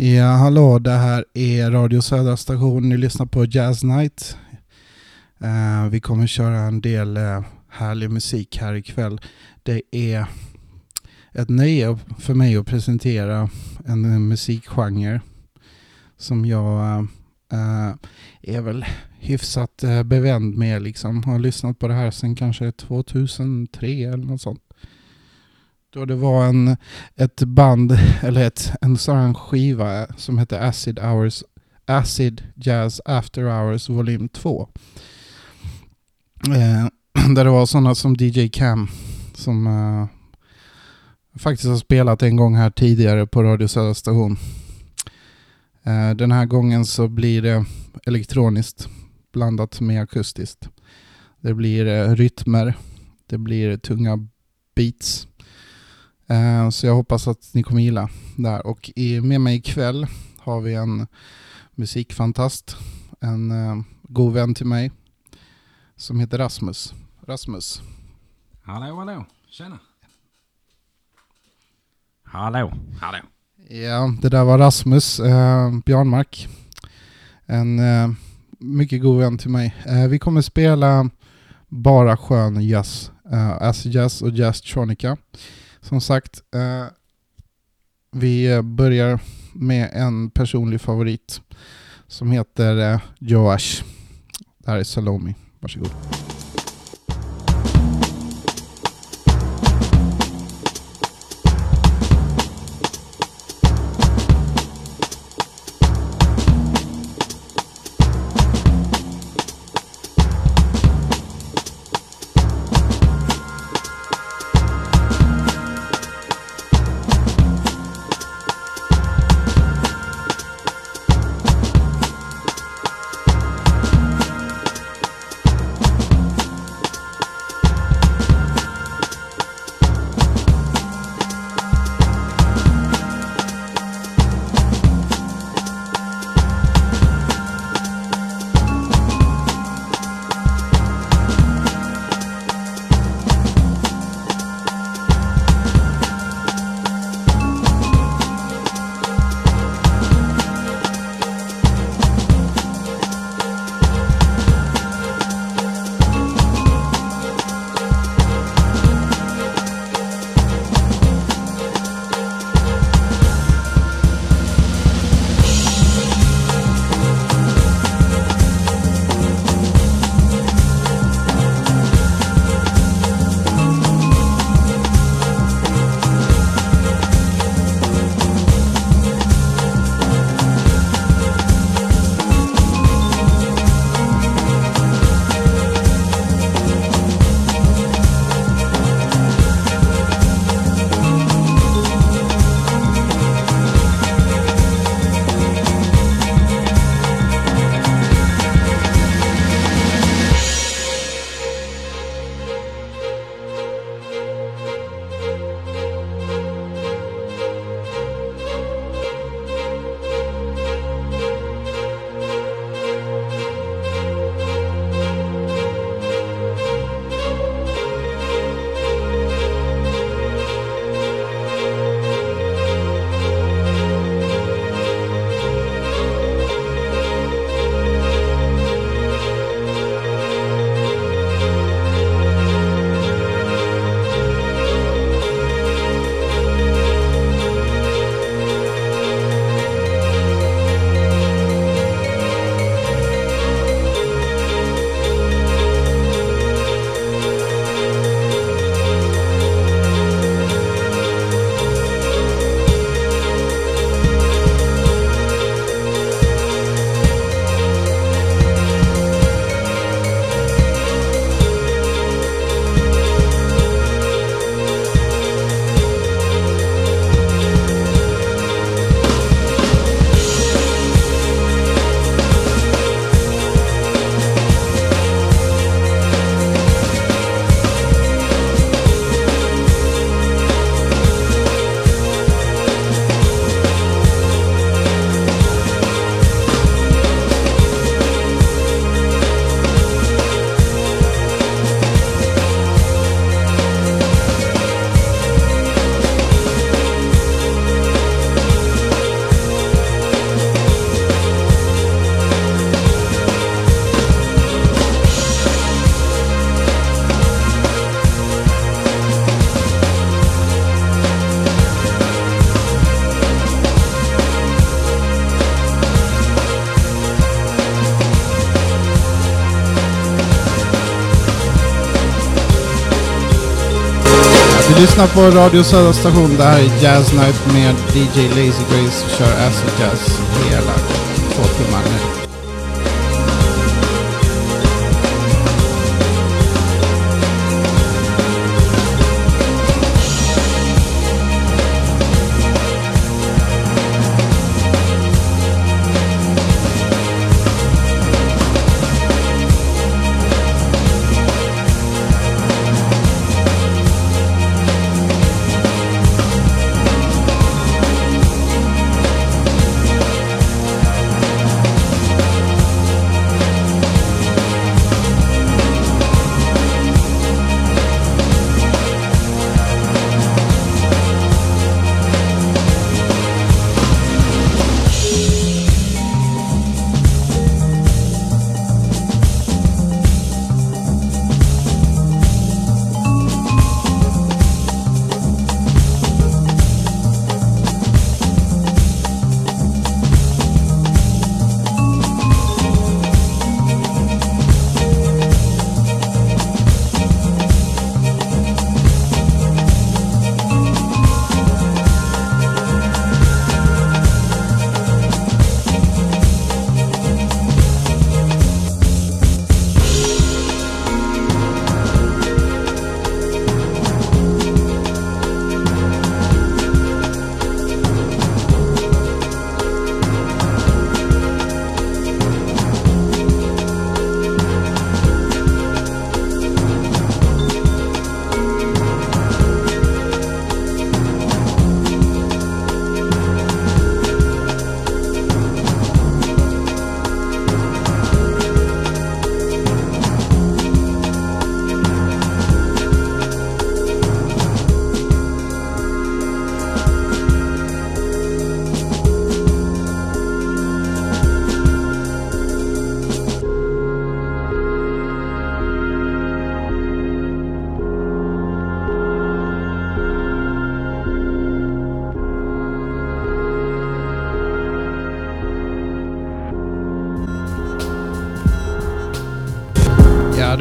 Ja, hallå, det här är Radio Södra station. Ni lyssnar på Jazz Night. Uh, vi kommer köra en del uh, härlig musik här ikväll. Det är ett nöje för mig att presentera en musikgenre som jag uh, är väl hyfsat bevänd med. Liksom. Har lyssnat på det här sedan kanske 2003 eller något sånt. Då det var en, ett band, eller ett, en sån skiva som hette Acid Hours, Acid Jazz After Hours Volym 2. Eh, där det var sådana som DJ Cam som eh, faktiskt har spelat en gång här tidigare på Radio Södra station. Eh, den här gången så blir det elektroniskt blandat med akustiskt. Det blir eh, rytmer, det blir tunga beats Eh, så jag hoppas att ni kommer gilla där. Och med mig ikväll har vi en musikfantast, en uh, god vän till mig som heter Rasmus. Rasmus. Hallå, hallå. Tjena. Hallå, hallå. Ja, det där var Rasmus uh, Bjarnmark. En uh, mycket god vän till mig. Uh, vi kommer spela bara skön jazz, uh, acid jazz och jazztronica. Som sagt, eh, vi börjar med en personlig favorit som heter eh, Joash. Det här är Salomi. Varsågod. Lyssnar på Radio Södra station. Det här är Jazz Night med DJ Lazy Grace. Kör acid jazz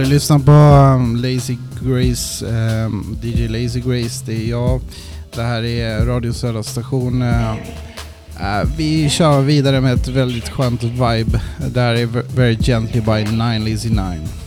lyssnar på um, Lazy Grace, um, DJ Lazy Grace. Det är jag. Det här är Radio Södra station. Um, uh, vi kör vidare med ett väldigt skönt vibe. Det här är Very Gently by Nine Lazy Nine.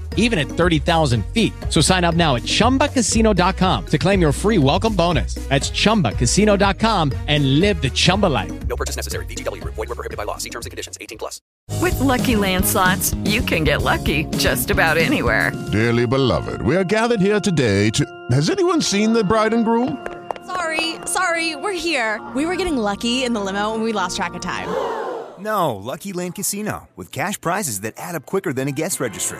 even at 30,000 feet. So sign up now at chumbacasino.com to claim your free welcome bonus. That's chumbacasino.com and live the Chumba life. No purchase necessary. VGW Group. Void were prohibited by law. See terms and conditions. 18 plus. With Lucky Land slots, you can get lucky just about anywhere. Dearly beloved, we are gathered here today to. Has anyone seen the bride and groom? Sorry, sorry, we're here. We were getting lucky in the limo and we lost track of time. No, Lucky Land Casino, with cash prizes that add up quicker than a guest registry.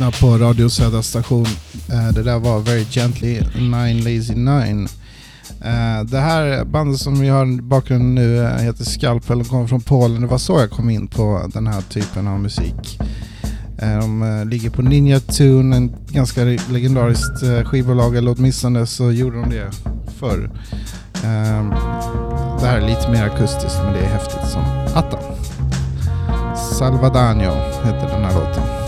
Lyssnar på Radio Södra station. Eh, det där var Very Gently Nine Lazy Nine. Eh, det här bandet som vi har i bakgrunden nu eh, heter Skalpel och kommer från Polen. Det var så jag kom in på den här typen av musik. De ligger på Ninja Tune, en ganska legendariskt skivbolag, eller åtminstone så gjorde de det förr. Ehm, det här är lite mer akustiskt men det är häftigt som attan. Salvadano heter den här låten.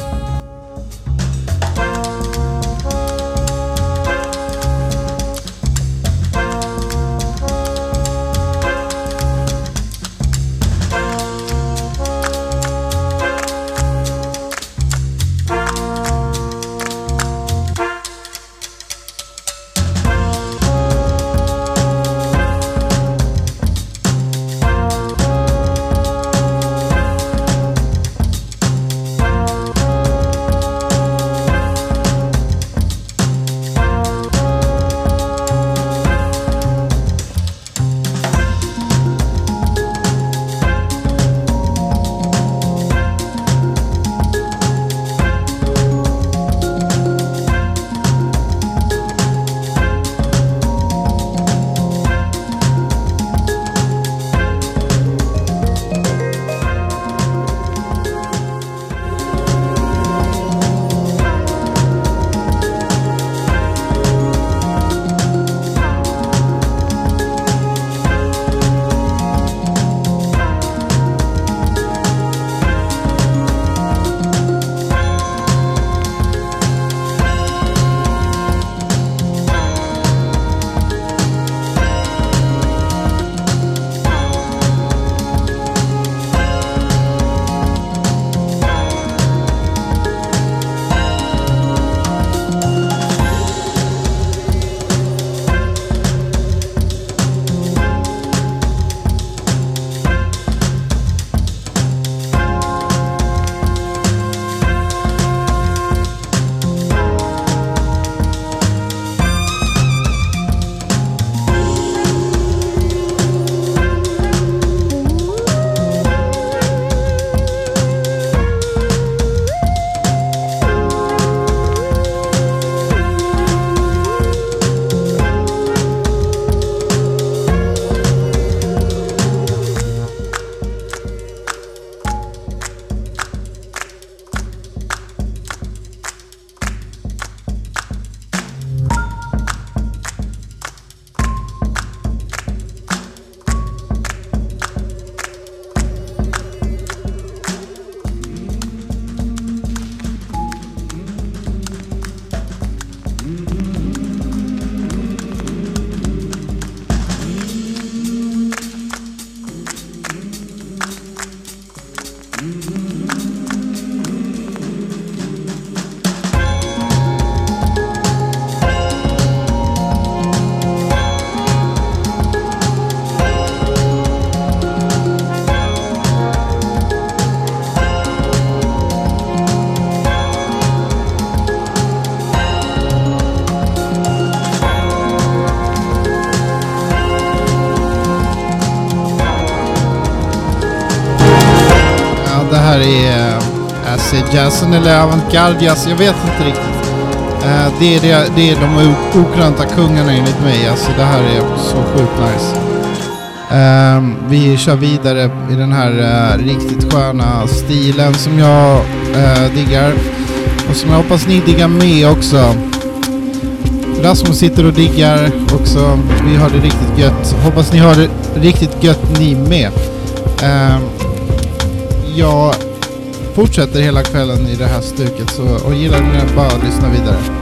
Jazzen eller avantgarde-jazz, jag vet inte riktigt. Eh, det, är det, det är de okrönta kungarna enligt mig. Alltså det här är så sjukt nice. Ehm, vi kör vidare i den här eh, riktigt sköna stilen som jag eh, diggar. Och som jag hoppas ni diggar med också. Rasmus sitter och diggar också. Vi har det riktigt gött. Hoppas ni har det riktigt gött ni med. Ehm, jag fortsätter hela kvällen i det här stuket så, och gillar ni det bara lyssna vidare.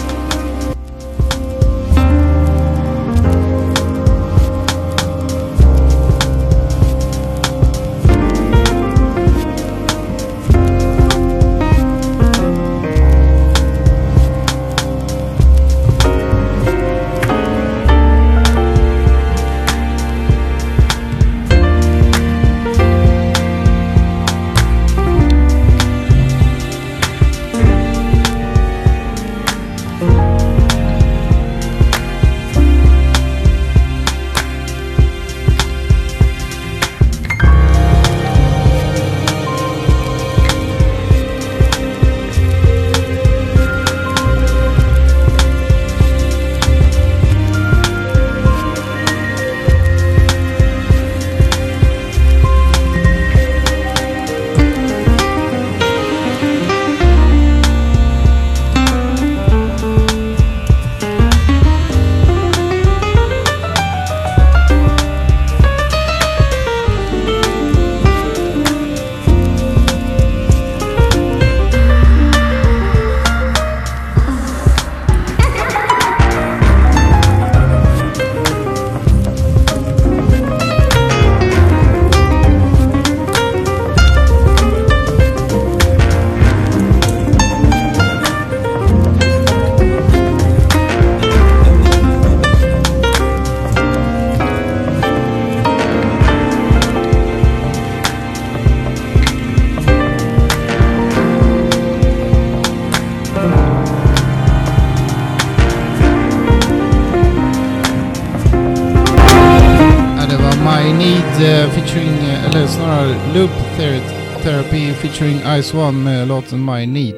Featuring Ice One med låten My Need.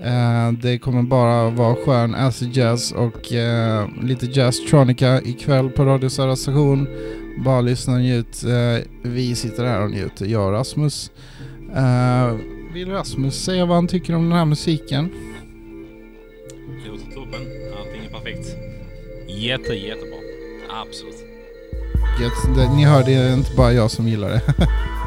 Eh, det kommer bara vara skön acid jazz och eh, lite jazztronica ikväll på Radio Södra station. Bara lyssna och njut. Eh, vi sitter här och njuter, jag och Rasmus. Vill Rasmus säga vad han tycker om den här musiken? Låter toppen. Allting är perfekt. Jätte, jättebra. Absolut. Gött. Ni hör, det är inte bara jag som gillar det.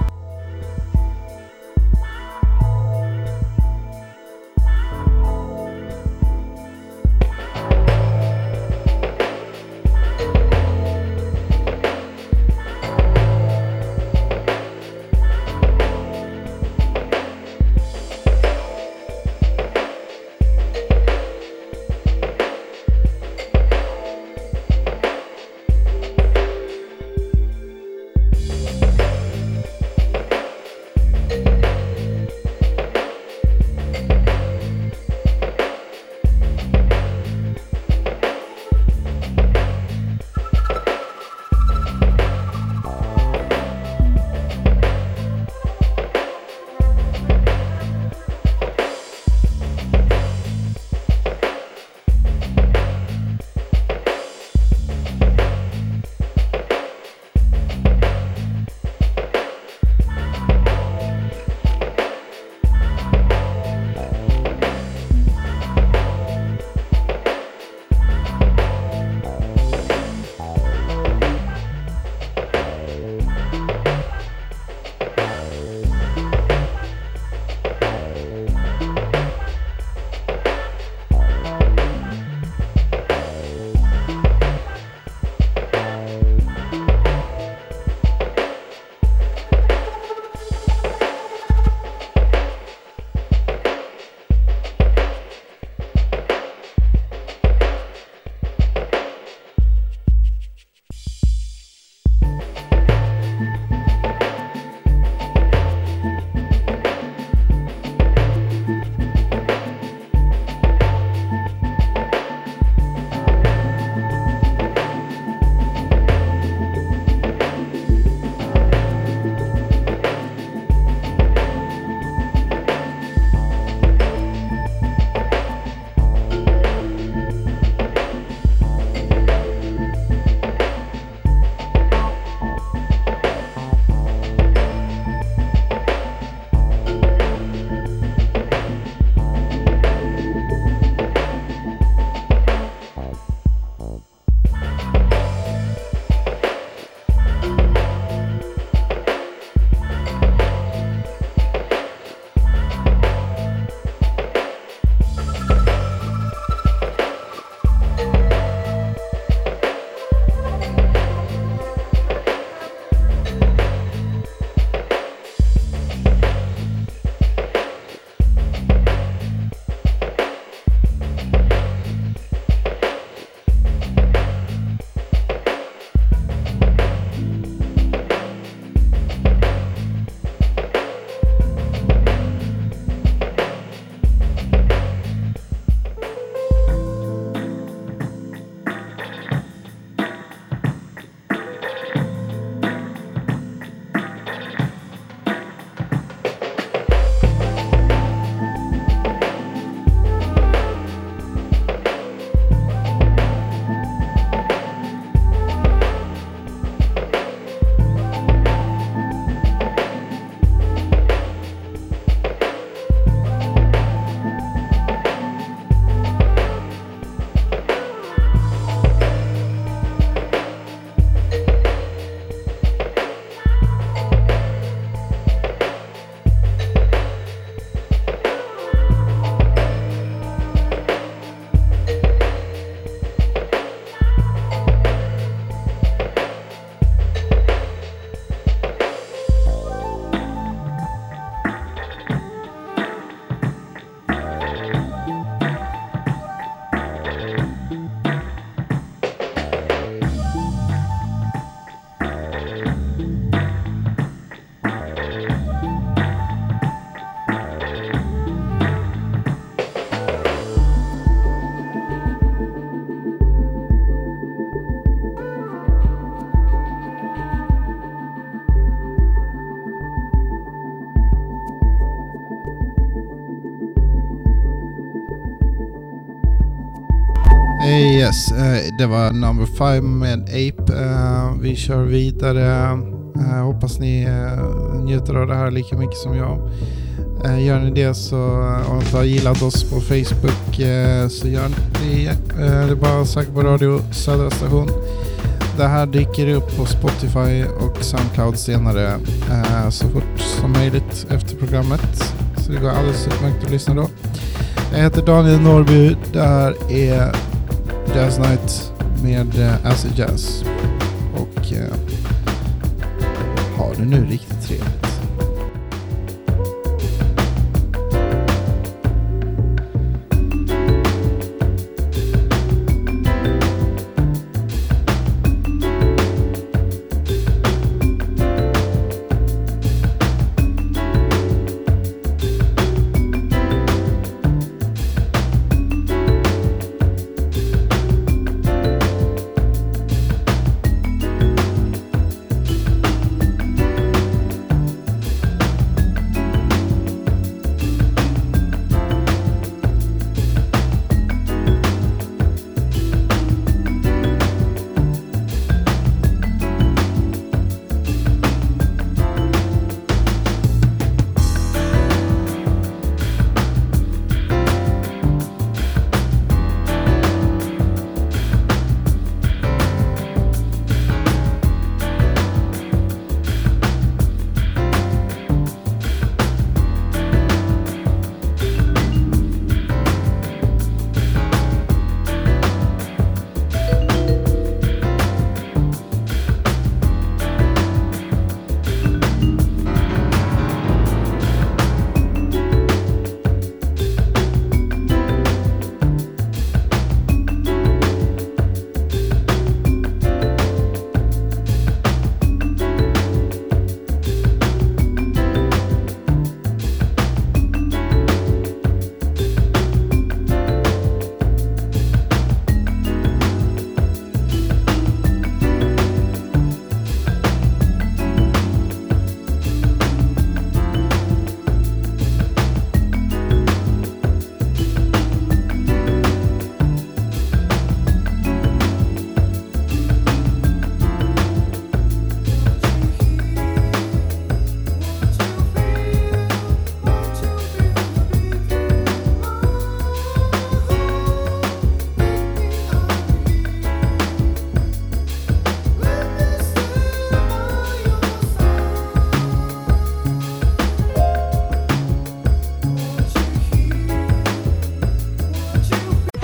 det var number five med Ape. Uh, vi kör vidare. Uh, hoppas ni uh, njuter av det här lika mycket som jag. Gör ni det så, om ni inte har gillat oss på Facebook så gör ni det. Det är bara att söka på Radio Södra Station. Det här dyker upp på Spotify och Soundcloud senare så fort som möjligt efter programmet. Så det går alldeles utmärkt att lyssna då. Jag heter Daniel Norby. Det här är Jazz Night med eh, Acid Jazz. Och eh, ha det nu riktigt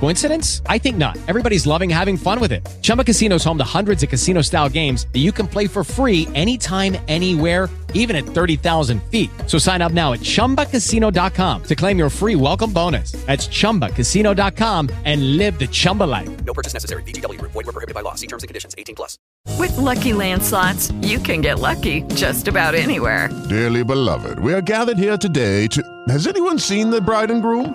Coincidence? I think not. Everybody's loving having fun with it. Chumba Casino is home to hundreds of casino style games that you can play for free anytime, anywhere, even at 30,000 feet. So sign up now at chumbacasino.com to claim your free welcome bonus. That's chumbacasino.com and live the Chumba life. No purchase necessary. VGW Group. Void were prohibited by law. See terms and conditions. 18 plus. With Lucky Land slots, you can get lucky just about anywhere. Dearly beloved, we are gathered here today to. Has anyone seen the bride and groom?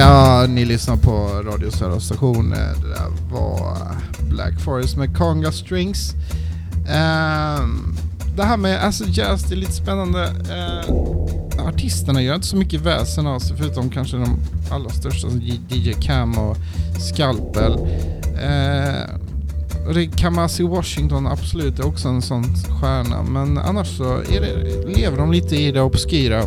Ja, ni lyssnar på Radio Södra station. Eh, det där var Black Forest med Conga Strings. Um, det här med acid jazz, det är lite spännande. Uh, artisterna gör inte så mycket väsen av sig förutom kanske de allra största som DJ Cam och Scalpel. Uh, och det är Kamasi Washington absolut är också en sån stjärna men annars så är det, lever de lite i det obskyra.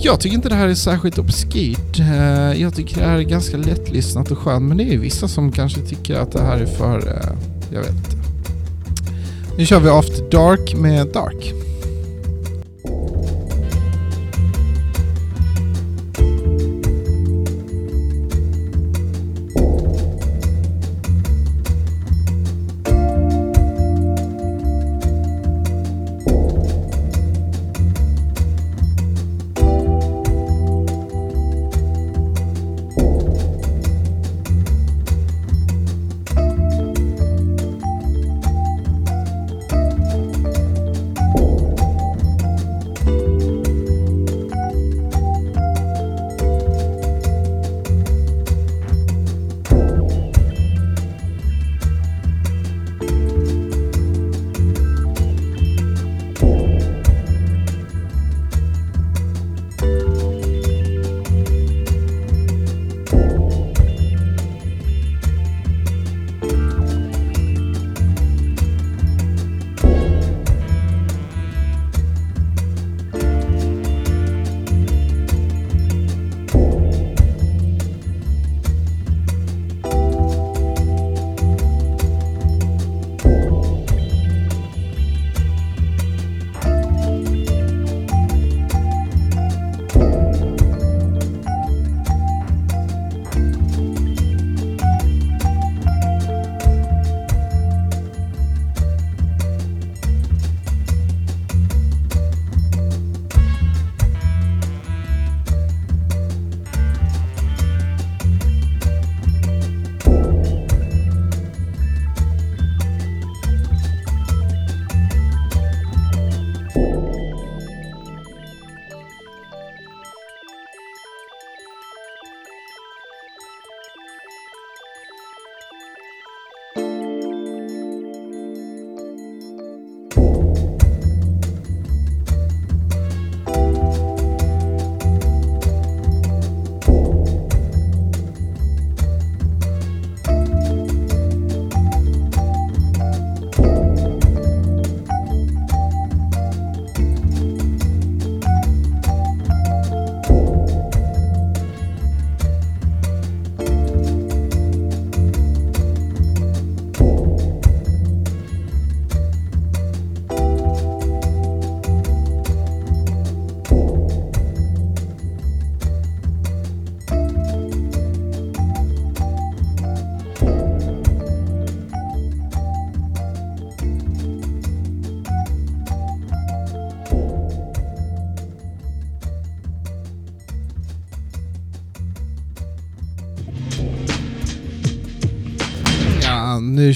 Jag tycker inte det här är särskilt obskyrt. Eh, jag tycker det här är ganska lättlyssnat och skönt. Men det är vissa som kanske tycker att det här är för... Eh, jag vet inte. Nu kör vi After Dark med Dark.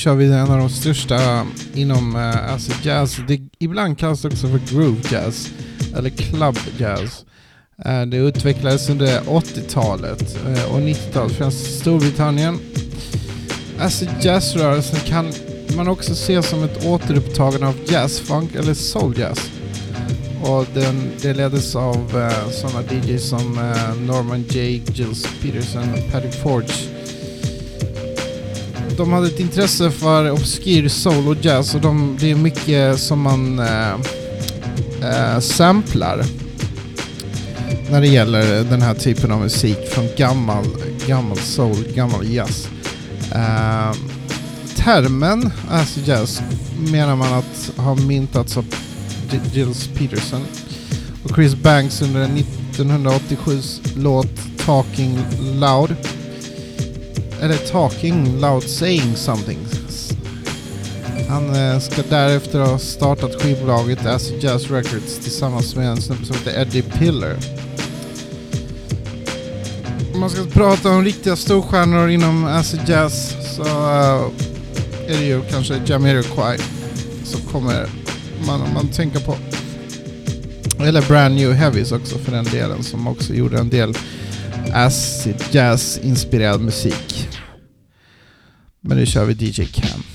Kör vi en av de största inom uh, acid jazz. Det, ibland kallas det också för groove jazz eller club jazz. Eh, det utvecklades under 80-talet eh, och 90-talet främst i Storbritannien. Acid jazz-rörelsen kan man också se som ett återupptagande av jazzfunk eller soul jazz. Och den, det leddes av uh, sådana DJs som Norman J. Gilles Peterson och Patrick Forge de hade ett intresse för obskyr soul och jazz och de, det är mycket som man äh, äh, samplar när det gäller den här typen av musik från gammal, gammal soul, gammal jazz. Äh, termen acid jazz menar man att har myntats av Gilles Peterson och Chris Banks under 1987 låt Talking Loud eller talking loud saying something. Han eh, ska därefter ha startat skivbolaget Acid Jazz Records tillsammans med en snubbe som heter Eddie Piller. Om man ska prata om riktiga storstjärnor inom Acid Jazz så eh, är det ju kanske Jamiroquai som kommer man, man tänker på. Eller Brand New Heavies också för den delen som också gjorde en del acid jazz-inspirerad musik. Men nu kör vi DJ Cam.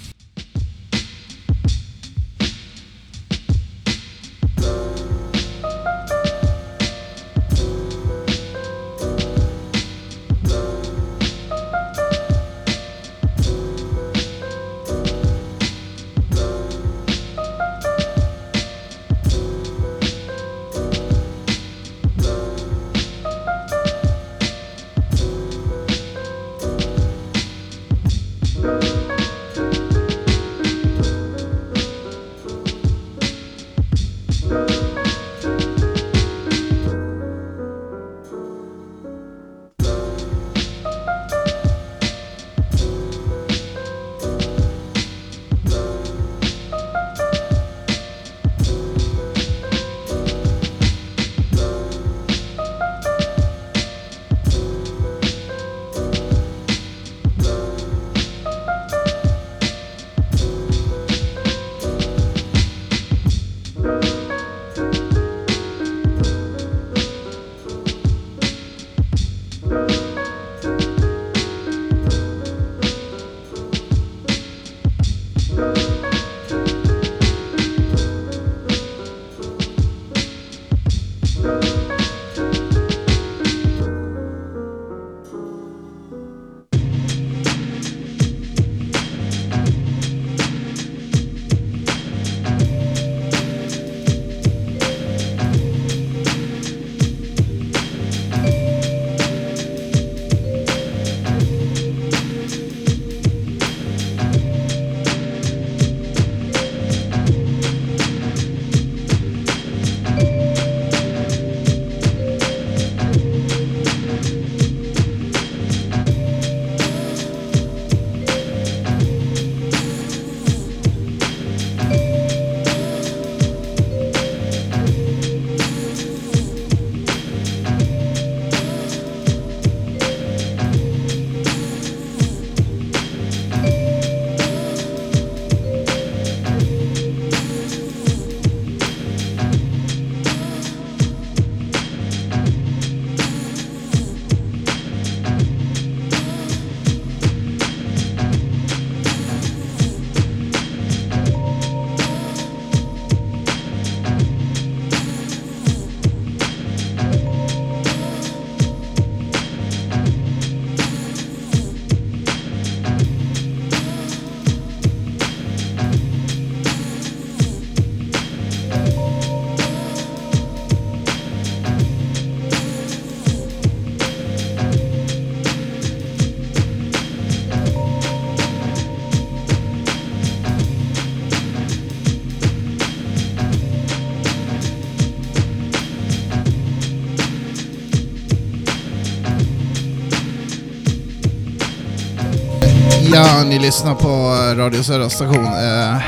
Ja, ni lyssnar på eh, Radio Södra station. Eh,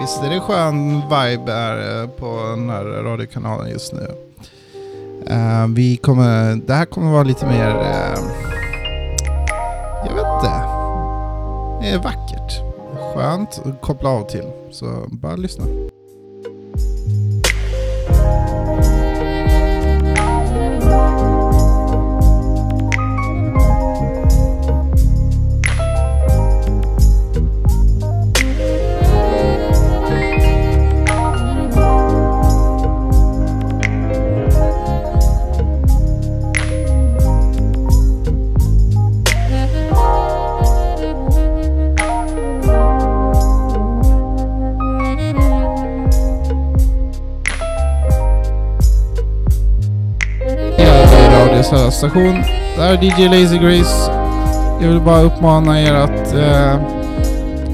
visst är det skön vibe här eh, på den här radiokanalen just nu. Eh, vi kommer, det här kommer vara lite mer, eh, jag vet inte, det är vackert. Skönt att koppla av till, så bara lyssna. Radiostation. Det här är DJ Lazy Grace. Jag vill bara uppmana er att eh,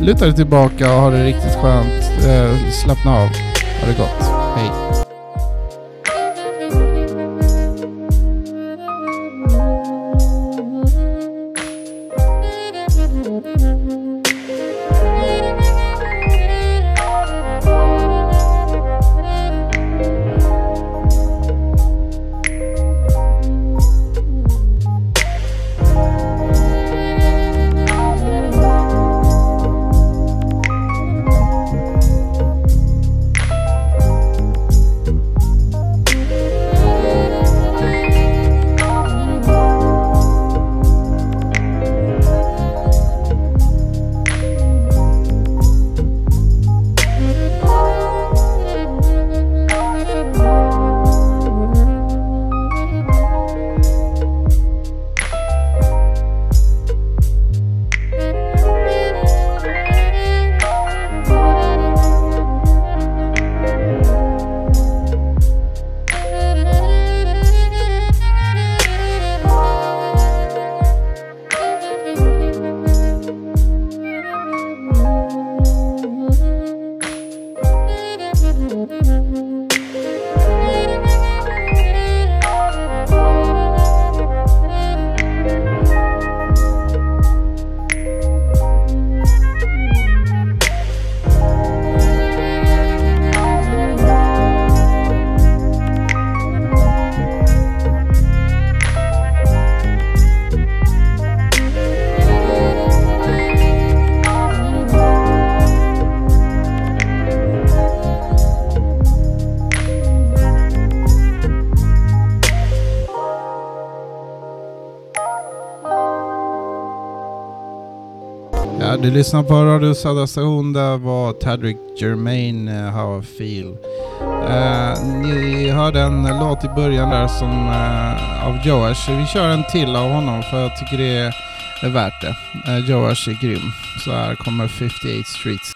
luta er tillbaka och ha det riktigt skönt. Eh, slappna av. Ha det gott. Lyssnar på Radio Södra Station. Där var Tadrick Germain, uh, How I Feel. Uh, ni hörde en låt i början där som uh, av Joash. Vi kör en till av honom för jag tycker det är, är värt det. Uh, Joash är grym. Så här kommer 58 Streets.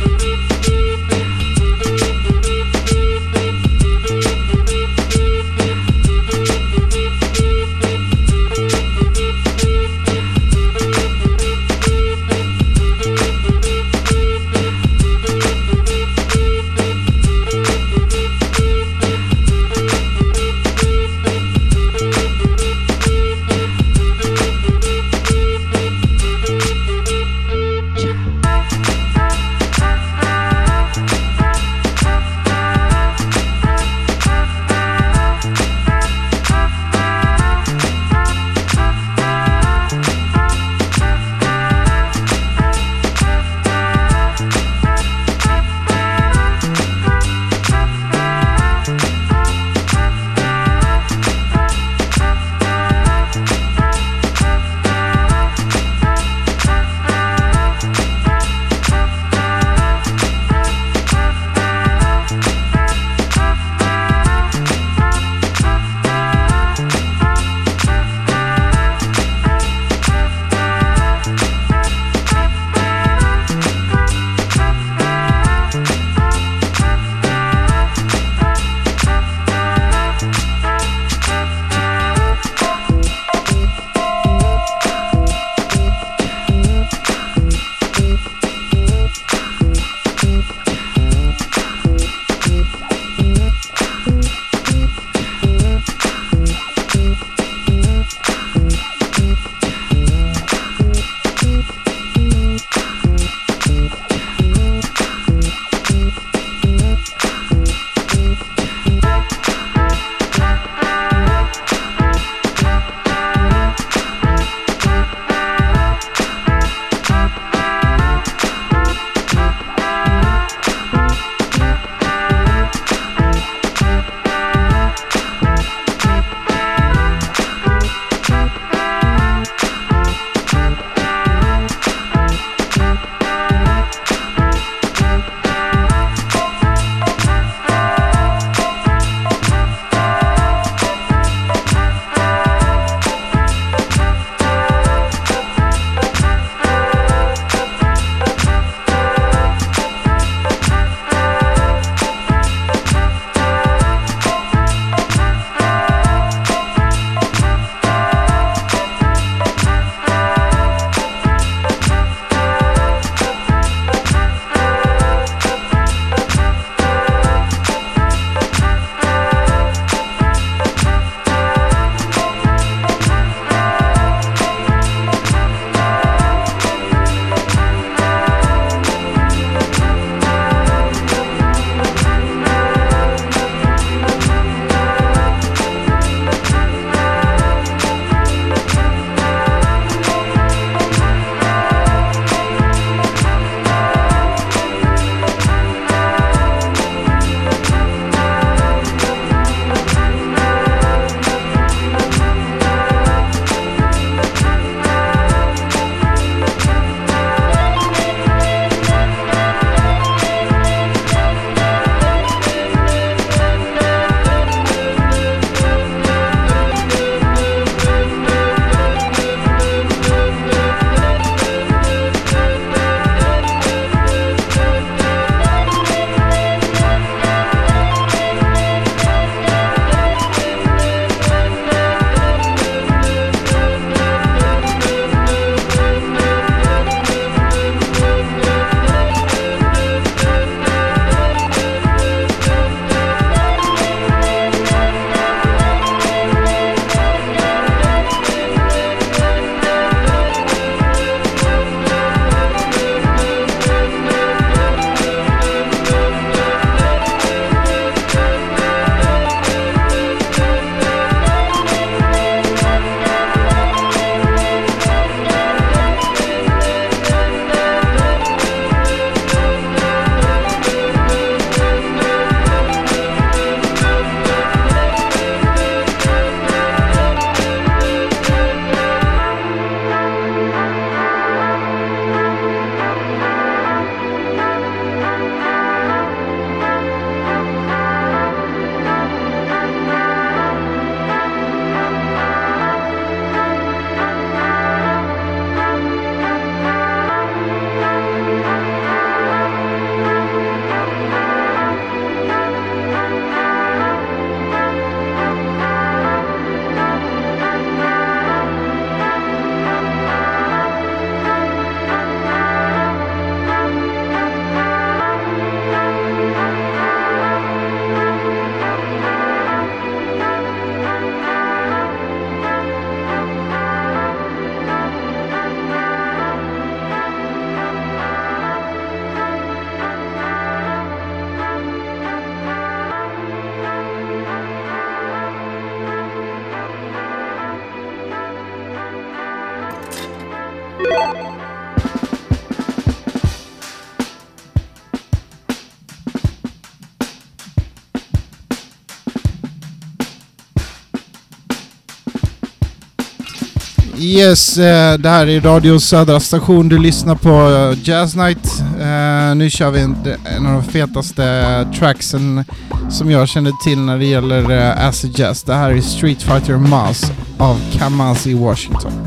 Yes, eh, det här är Radio Södra station. Du lyssnar på eh, Jazz Night. Eh, nu kör vi en, en av de fetaste tracksen som jag känner till när det gäller acid jazz. Det här är Street Fighter Mass av Kamasi Washington.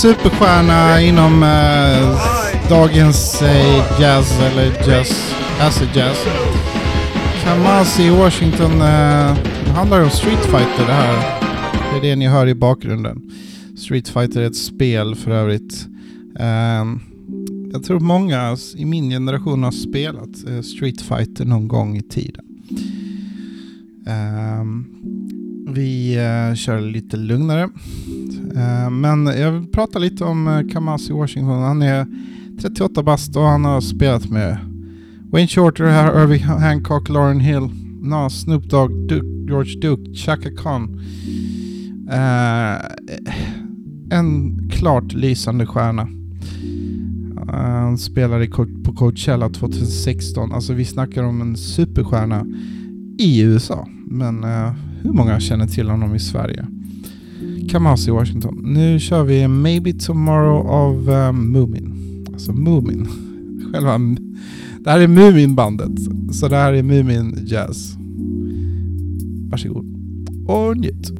Superstjärna inom eh, dagens eh, jazz eller jazz, acid jazz. Kamasi Washington, eh, det handlar om Street Fighter det här. Det är det ni hör i bakgrunden. Street Fighter är ett spel för övrigt. Ehm, jag tror många i min generation har spelat eh, Street Fighter någon gång i tiden. Ehm, vi eh, kör lite lugnare. Eh, men jag vill prata lite om eh, Kamasi Washington. Han är 38 bast och han har spelat med Wayne Shorter, Irving Hancock, Lauren Hill, Nas, Snoop Dogg, Duke, George Duke, Chaka Khan. Eh, en klart lysande stjärna. Han spelade på Coachella 2016. Alltså vi snackar om en superstjärna i USA. Men uh, hur många känner till honom i Sverige? Kamasi Washington. Nu kör vi Maybe Tomorrow av um, Moomin. Alltså Moomin. Själva... Det här är Moomin-bandet. Så det här är Moomin Jazz. Varsågod. Och njut.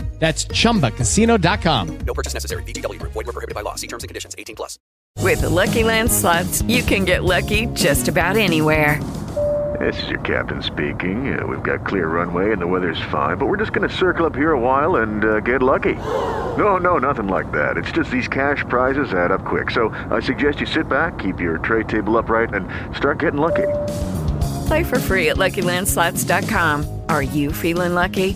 That's ChumbaCasino.com. No purchase necessary. VGW. Void were prohibited by law. See terms and conditions. 18 plus. With the Lucky Land slots, you can get lucky just about anywhere. This is your captain speaking. Uh, we've got clear runway and the weather's fine, but we're just going to circle up here a while and uh, get lucky. No, no, nothing like that. It's just these cash prizes add up quick. So I suggest you sit back, keep your tray table upright, and start getting lucky. Play for free at LuckyLandSlots.com. Are you feeling lucky?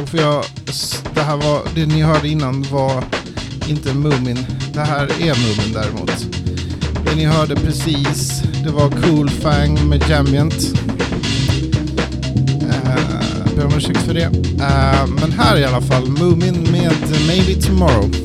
Misstag för jag, det här var, det ni hörde innan var inte Mumin. Det här är Mumin däremot. Det ni hörde precis, det var Cool Fang med Jamient. Uh, eh, ber om ursäkt för det. Uh, men här i alla fall, Mumin med Maybe Tomorrow.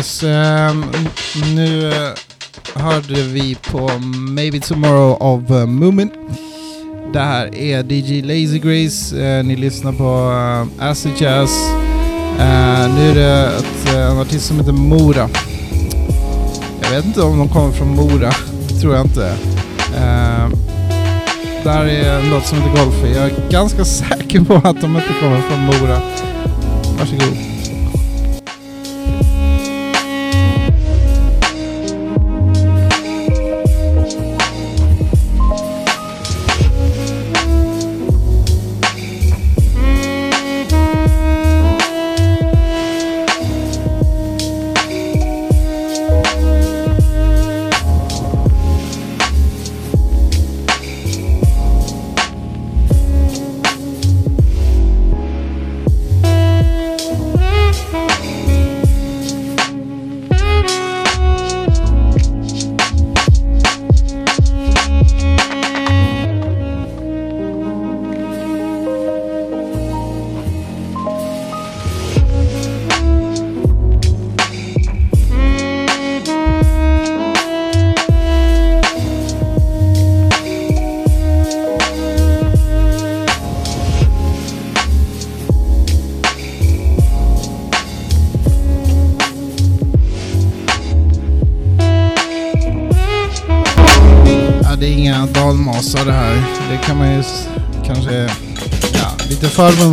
Yes, um, nu eh, hörde vi på Maybe Tomorrow av uh, Moomin. Det här är DJ Lazy Grace, uh, ni lyssnar på uh, Acid Jazz. Uh, nu är det ett, en artist som heter Mora. Jag vet inte om de kommer från Mora, tror jag inte. Ehm, det här är en låt som heter Golfy. Jag är ganska säker på att de inte kommer från Mora. Varsågod.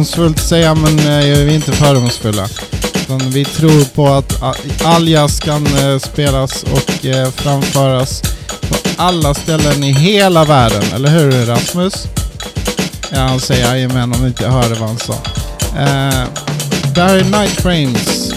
Fördomsfullt säga, men eh, vi är inte fördomsfulla. Utan vi tror på att ah, all jazz kan eh, spelas och eh, framföras på alla ställen i hela världen. Eller hur Rasmus? Ja, han säger jajamän om inte jag hörde vad han sa. Eh, det är Night Frames.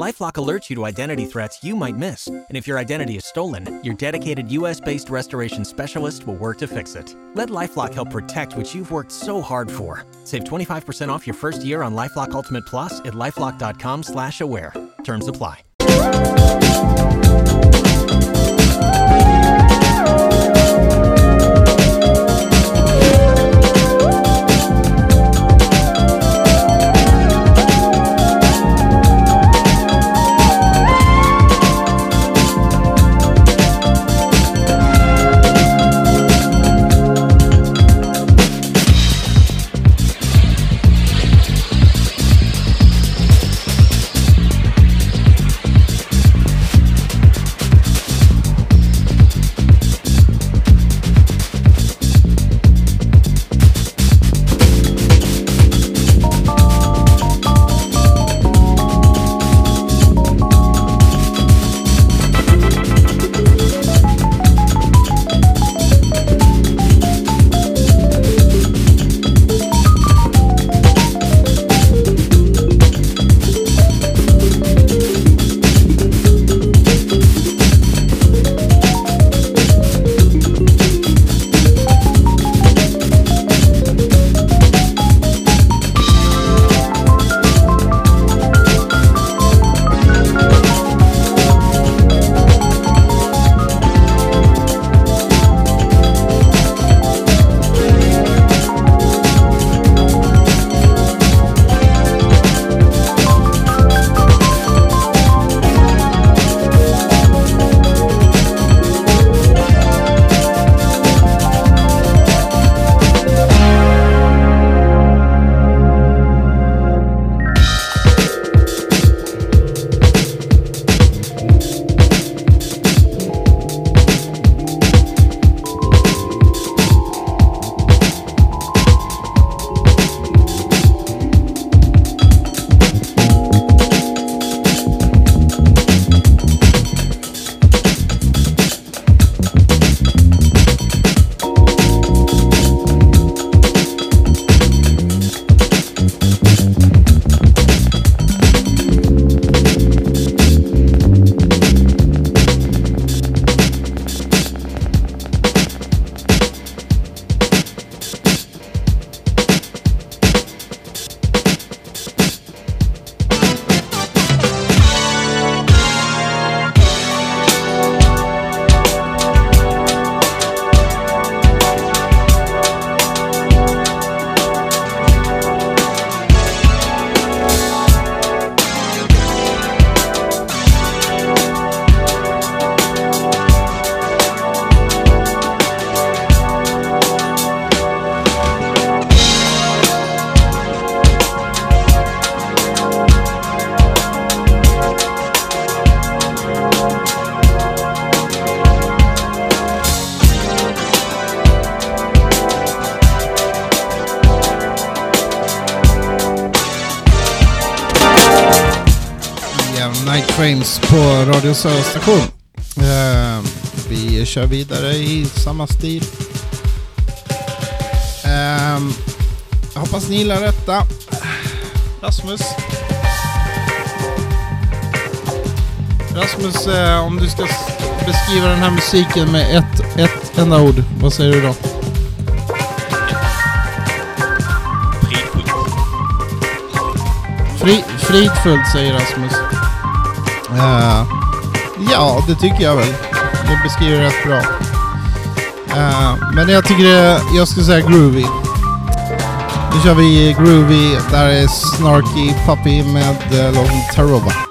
LifeLock alerts you to identity threats you might miss. And if your identity is stolen, your dedicated US-based restoration specialist will work to fix it. Let LifeLock help protect what you've worked so hard for. Save 25% off your first year on LifeLock Ultimate Plus at LifeLock.com slash aware. Terms apply. På Radio Södra station. Eh, vi kör vidare i samma stil. Eh, jag hoppas ni gillar detta. Rasmus. Rasmus, eh, om du ska beskriva den här musiken med ett, ett enda ord, vad säger du då? Fri, fridfullt säger Rasmus. Eh, ja, det tycker jag väl. Det beskriver rätt bra. Uh, men jag tycker det, jag skulle säga groovy. Nu kör vi groovy. Där är Snarky Puppy med eh, uh, låten Tarova.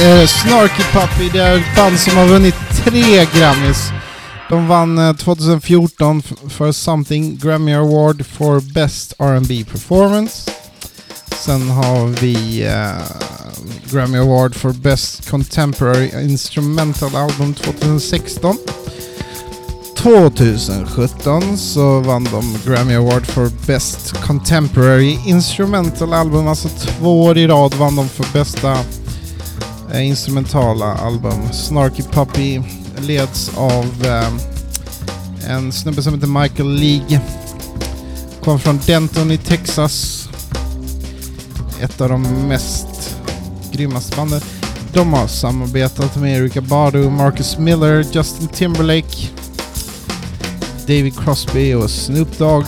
Eh, Snarky Puppy, det är ett band som har vunnit tre Grammys. De vann eh, 2014 för Something Grammy Award for Best R&B Performance. Sen har vi eh, Grammy Award for Best Contemporary Instrumental Album 2016. 2017 så vann de Grammy Award for Best Contemporary Instrumental Album. Alltså två år i rad vann de för bästa Eh, instrumentala album. Snarky Puppy leds av eh, en snubbe som heter Michael League. Kom från Denton i Texas. Ett av de mest grymmaste banden. De har samarbetat med Erika Badu, Marcus Miller, Justin Timberlake, David Crosby och Snoop Dogg.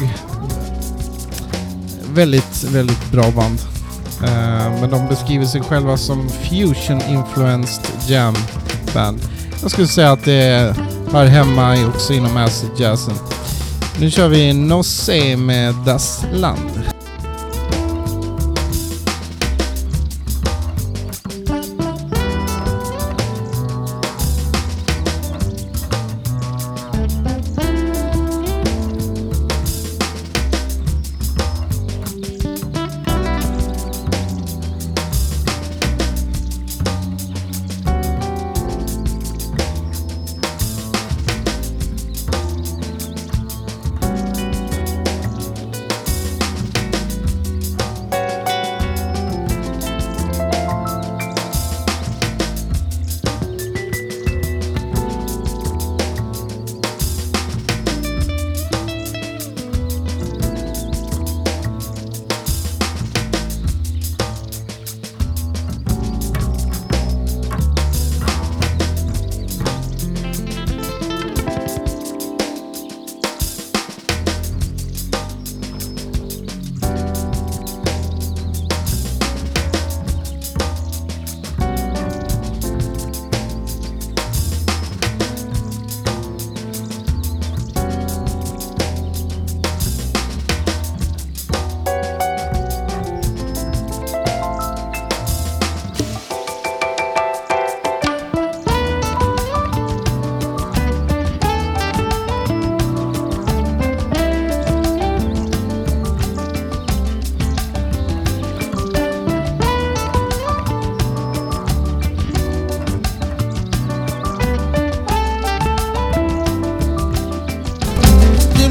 Väldigt, väldigt bra band. Eh, men de beskriver sig själva som fusion-influenced jam band. Jag skulle säga att det hör hemma också inom acid jazzen. Nu kör vi No Se med Das Land.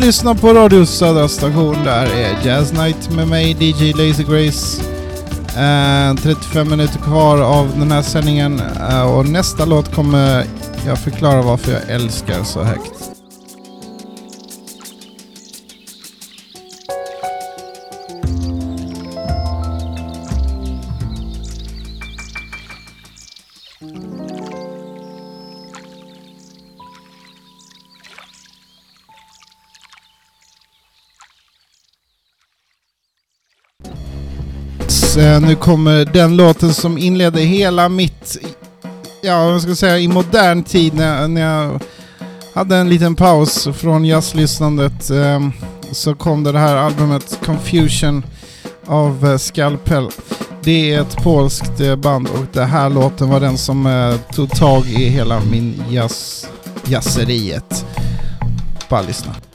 Lyssnar på Radio Södra station. Där är Jazz Night med mig, DJ Lazy Grace. Eh, 35 minuter kvar av den här sändningen eh, och nästa låt kommer jag förklara varför jag älskar så högt. Eh, nu kommer den låten som inledde hela mitt, ja vad ska jag säga, i modern tid när, när jag hade en liten paus från jazzlyssnandet. Eh, så kom det, här albumet Confusion av Skalpel. Scalpel. Det är ett polskt band och det här låten var den som tog tag i hela min jazz, jazzeriet. Bara lyssna.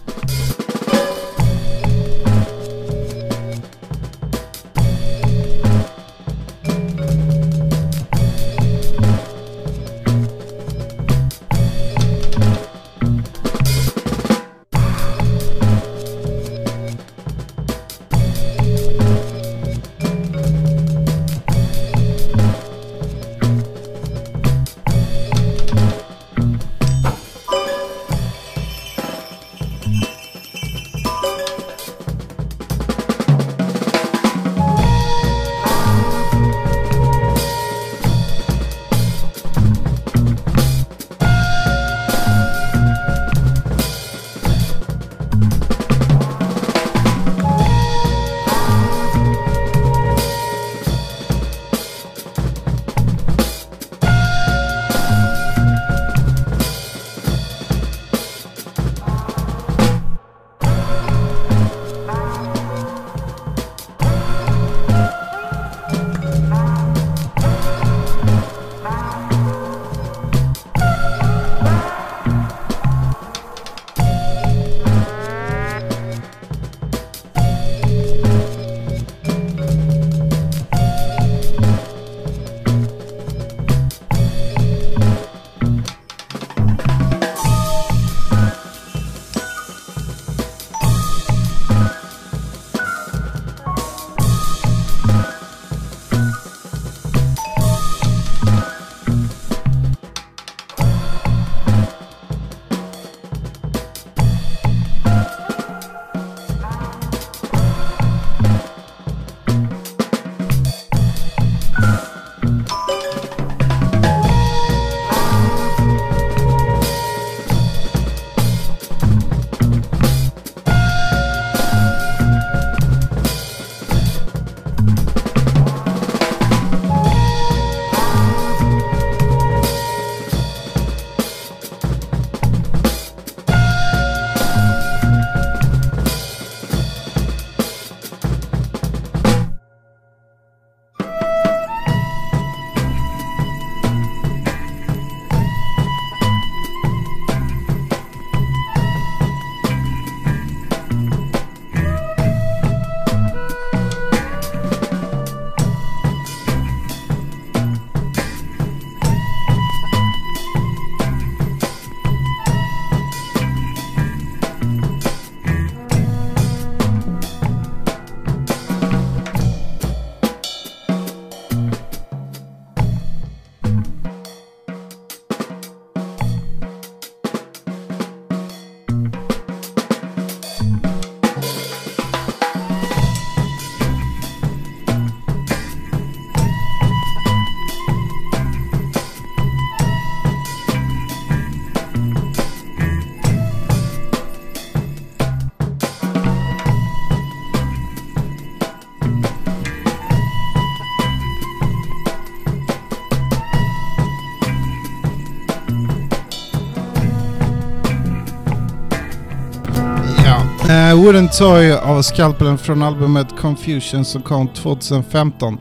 Wooden Toy av Skalpelen från albumet Confusion som kom 2015. Uh,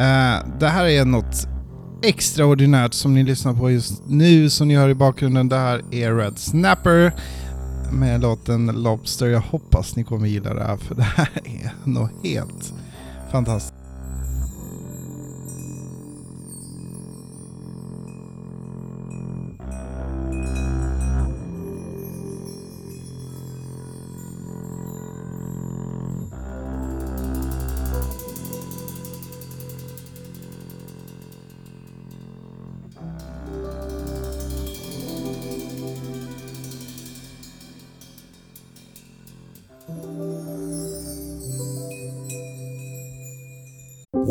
eh, det här är något extraordinärt som ni lyssnar på just nu som ni hör i bakgrunden. Det här är Red Snapper med låten Lobster. Jag hoppas ni kommer gilla det här för det här är något helt fantastiskt.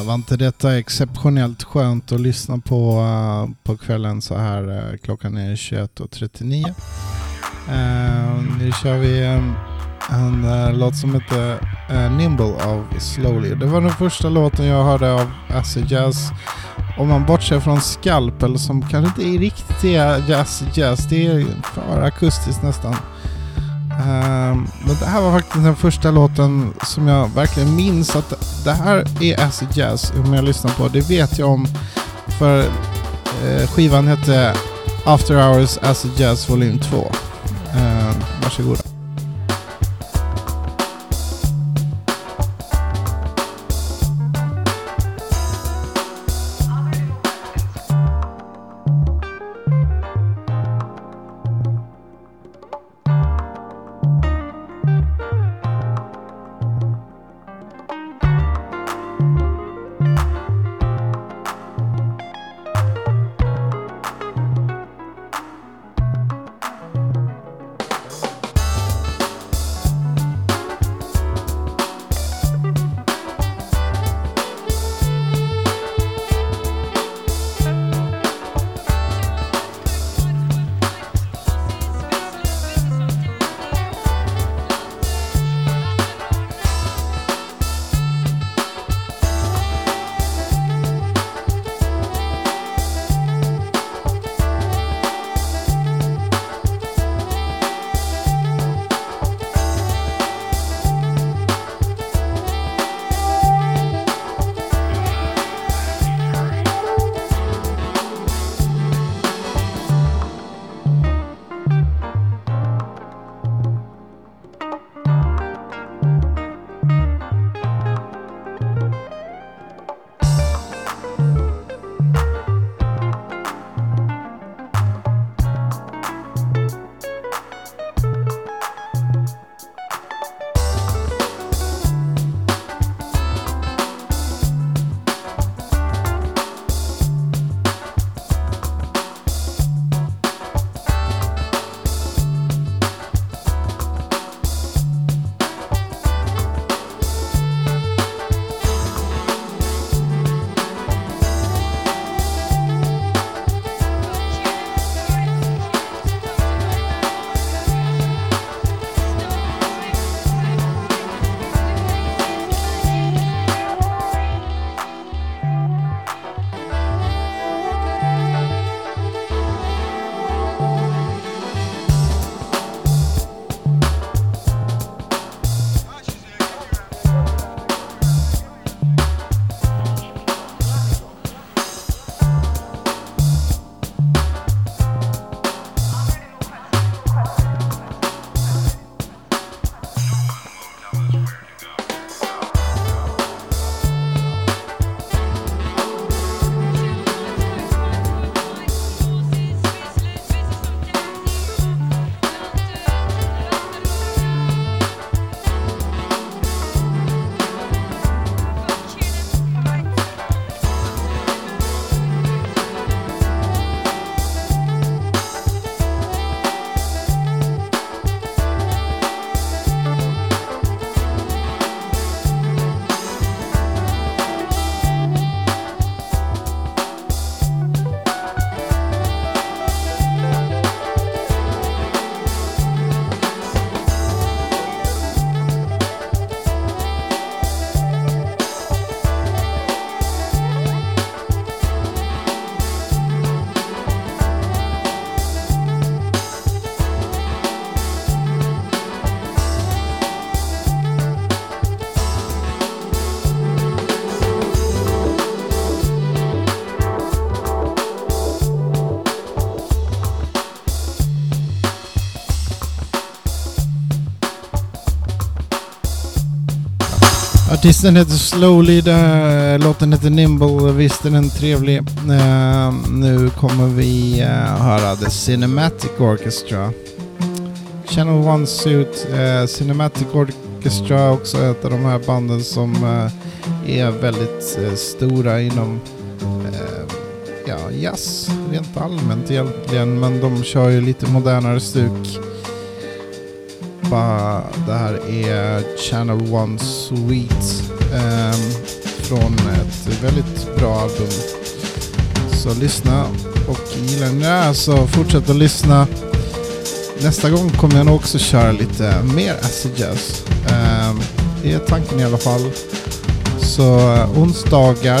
Eh, var inte detta exceptionellt skönt att lyssna på uh, på kvällen så här? Uh, klockan är 21.39. Uh, nu kör vi um, en uh, låt som heter uh, Nimble av Slowly. Det var den första låten jag hörde av Acid Jazz. Om man bortser från Scalpel som kanske inte är riktigt är jazz jazz. Det är för akustiskt nästan. Ehm, men det här var faktiskt den första låten som jag verkligen minns att det här är acid jazz om jag lyssnar på. Det vet jag om för eh, skivan hette After Hours Acid Jazz Volym ehm, 2. Varsågoda. Artisten heter Slowly, låten heter Nimble, visst är den trevlig. Uh, nu kommer vi uh, höra The Cinematic Orchestra. Channel One Suit, uh, Cinematic Orchestra också ett av de här banden som är väldigt stora inom ja, jazz rent allmänt egentligen, men de kör ju lite modernare stuk det här är Channel One Suite. Från ett väldigt bra album. Så lyssna och gillar ni det här så alltså, fortsätt att lyssna. Nästa gång kommer jag nog också köra lite mer acid jazz. Det är tanken i alla fall. Så eh, onsdagar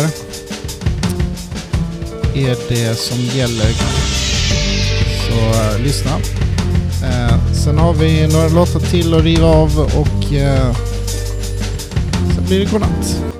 är det som gäller. Så eh, lyssna. Ehm, sen har vi några låtar till att riva av och eh, sen blir det godnatt.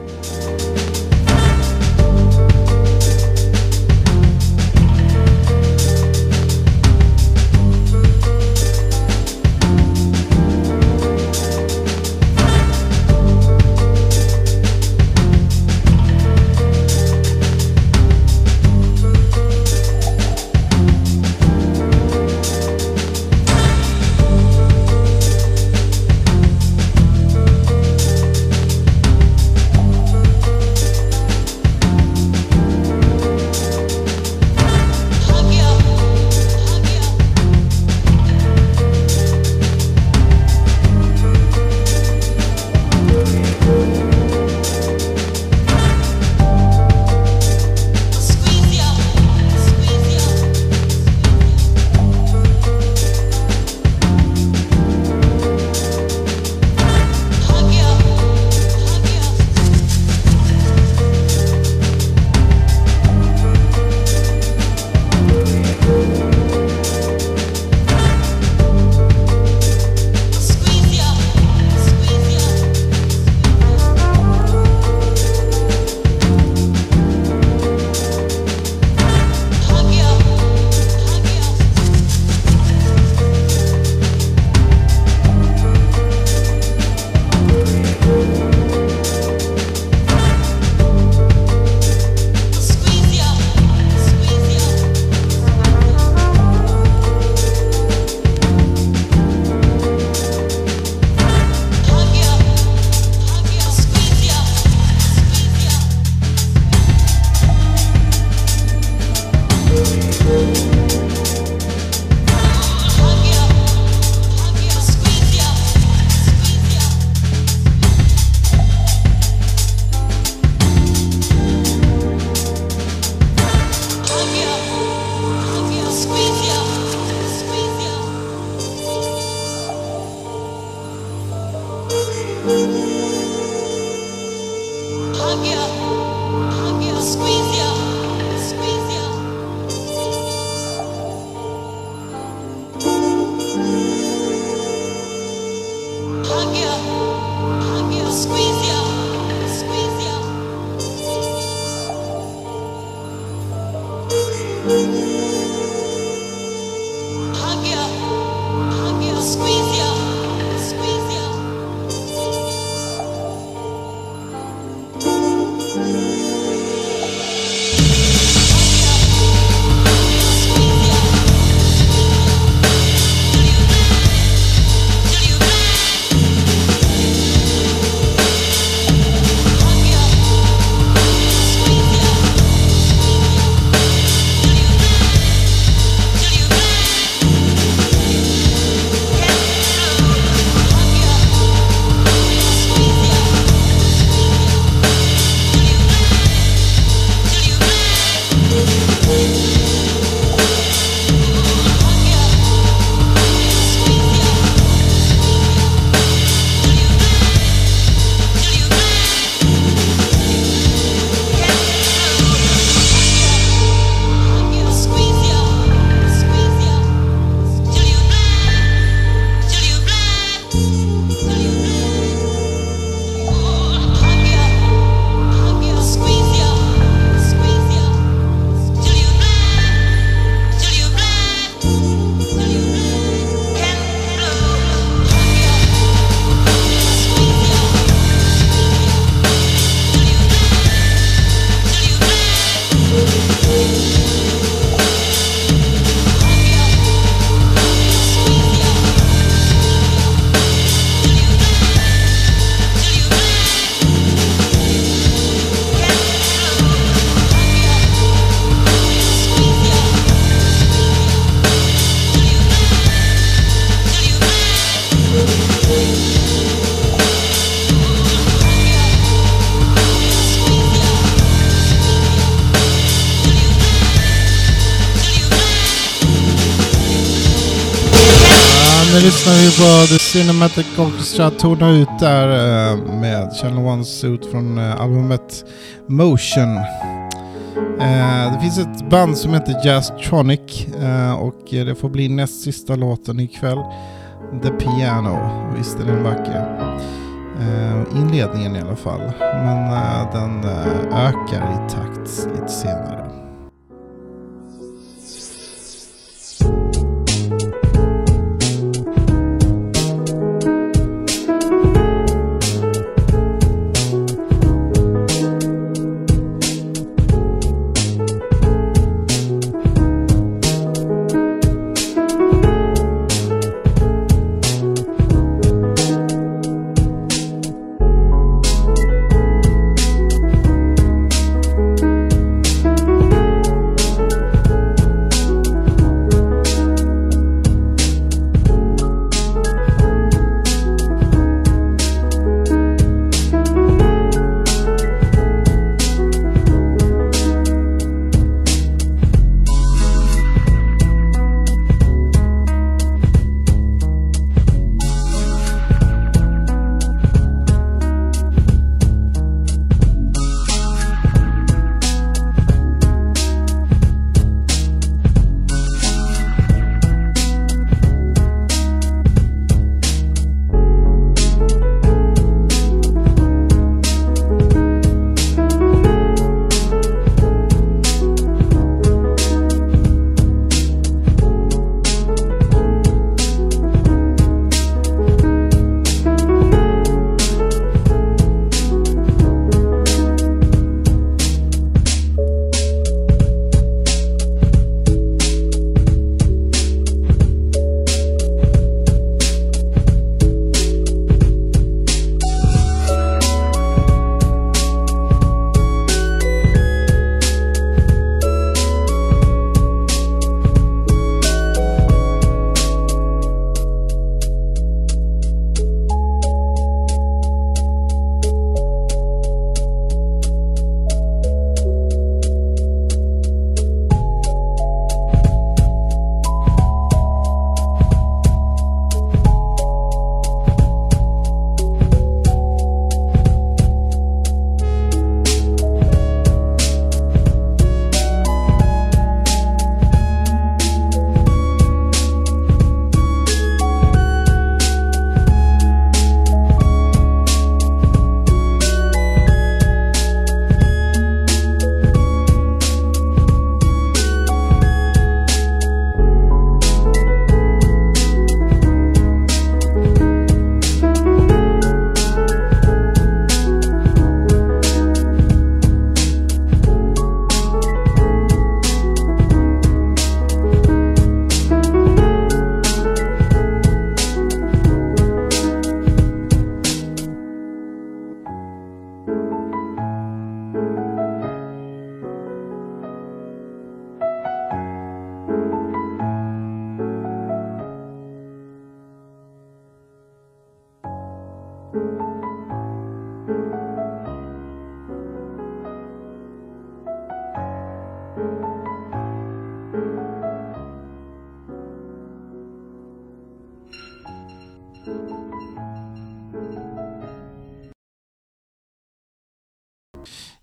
Lyssnar The Cinematic Orchestra tona ut där eh, med Channel One Suit från eh, albumet Motion. Eh, det finns ett band som heter Jazztronic Tronic och det får bli näst sista låten ikväll. The Piano. Visst är den vacker? Inledningen i alla fall. Men den ökar i takt lite senare.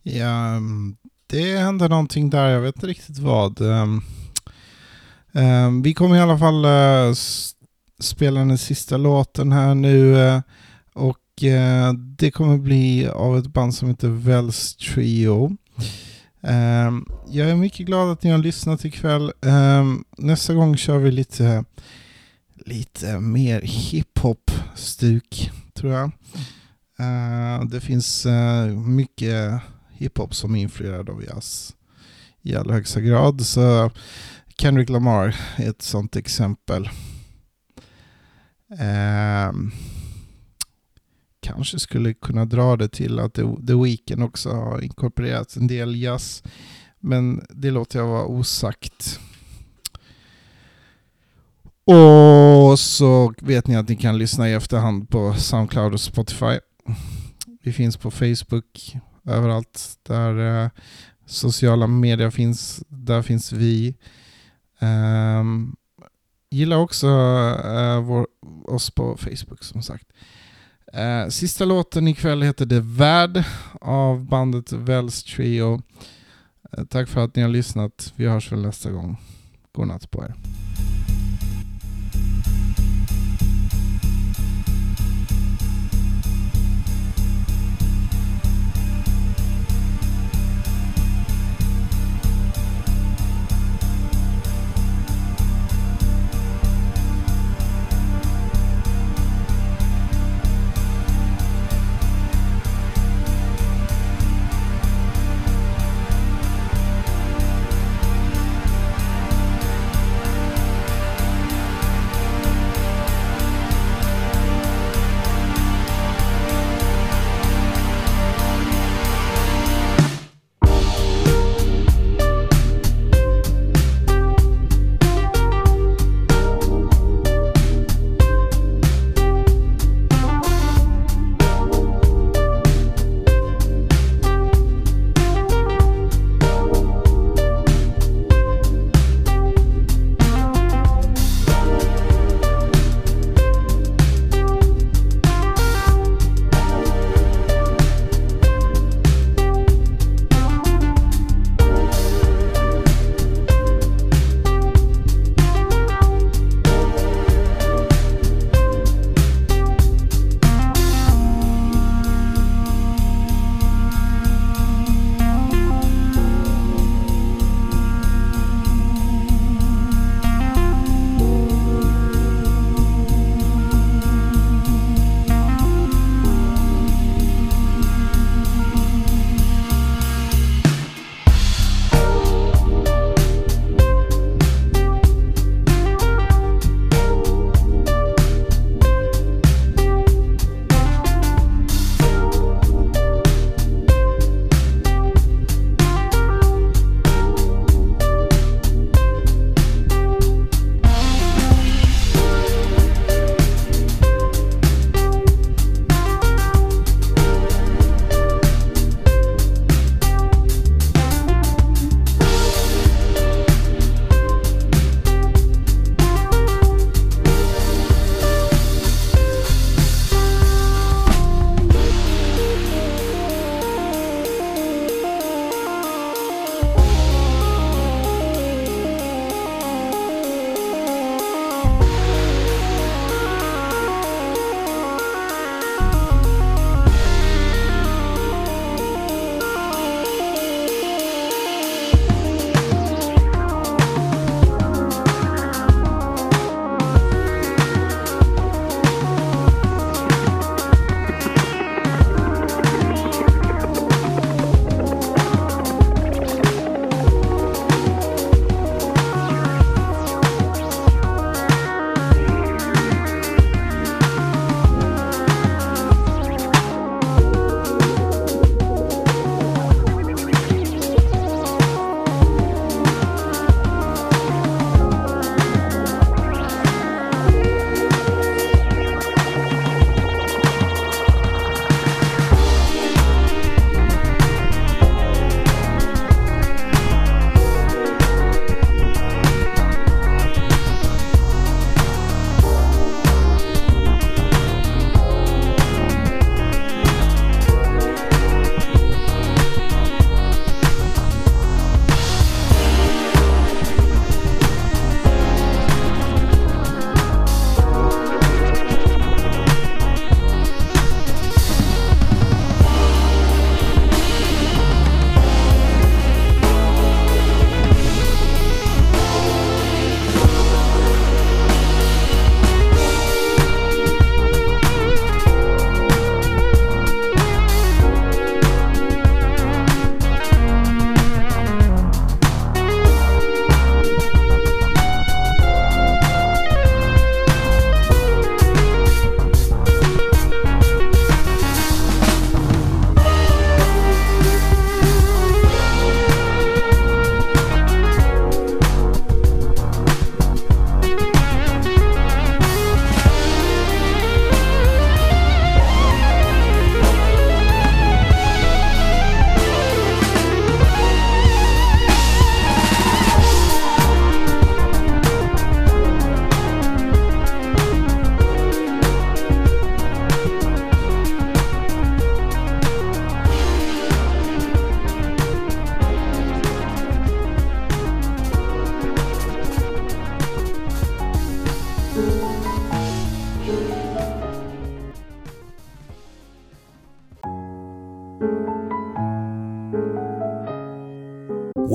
Ja, mm, det hände någonting där. Jag vet inte riktigt vad. Um, um, vi kommer i alla fall uh, spela den sista låten här nu. Uh, och uh, det kommer bli av ett band som heter Wells Trio. Um, jag är mycket glad att ni har lyssnat ikväll. Nästa gång kör vi lite, lite mer hiphop-stuk, tror jag. Uh, det finns mycket hiphop som är influerad av jazz i allra högsta grad. Så Kendrick Lamar är ett sånt exempel. Um, kanske skulle kunna dra det till att The, The Weeknd också har inkorporerat en del jazz. Men det låter jag vara osagt. Och så vet ni att ni kan lyssna i efterhand på Soundcloud och Spotify. Vi finns på Facebook, överallt där eh, sociala medier finns. Där finns vi. Eh, Gilla också eh, vår, oss på Facebook som sagt. Eh, sista låten ikväll heter The Värd av bandet Wells Trio. Eh, tack för att ni har lyssnat. Vi hörs väl nästa gång. Godnatt på er.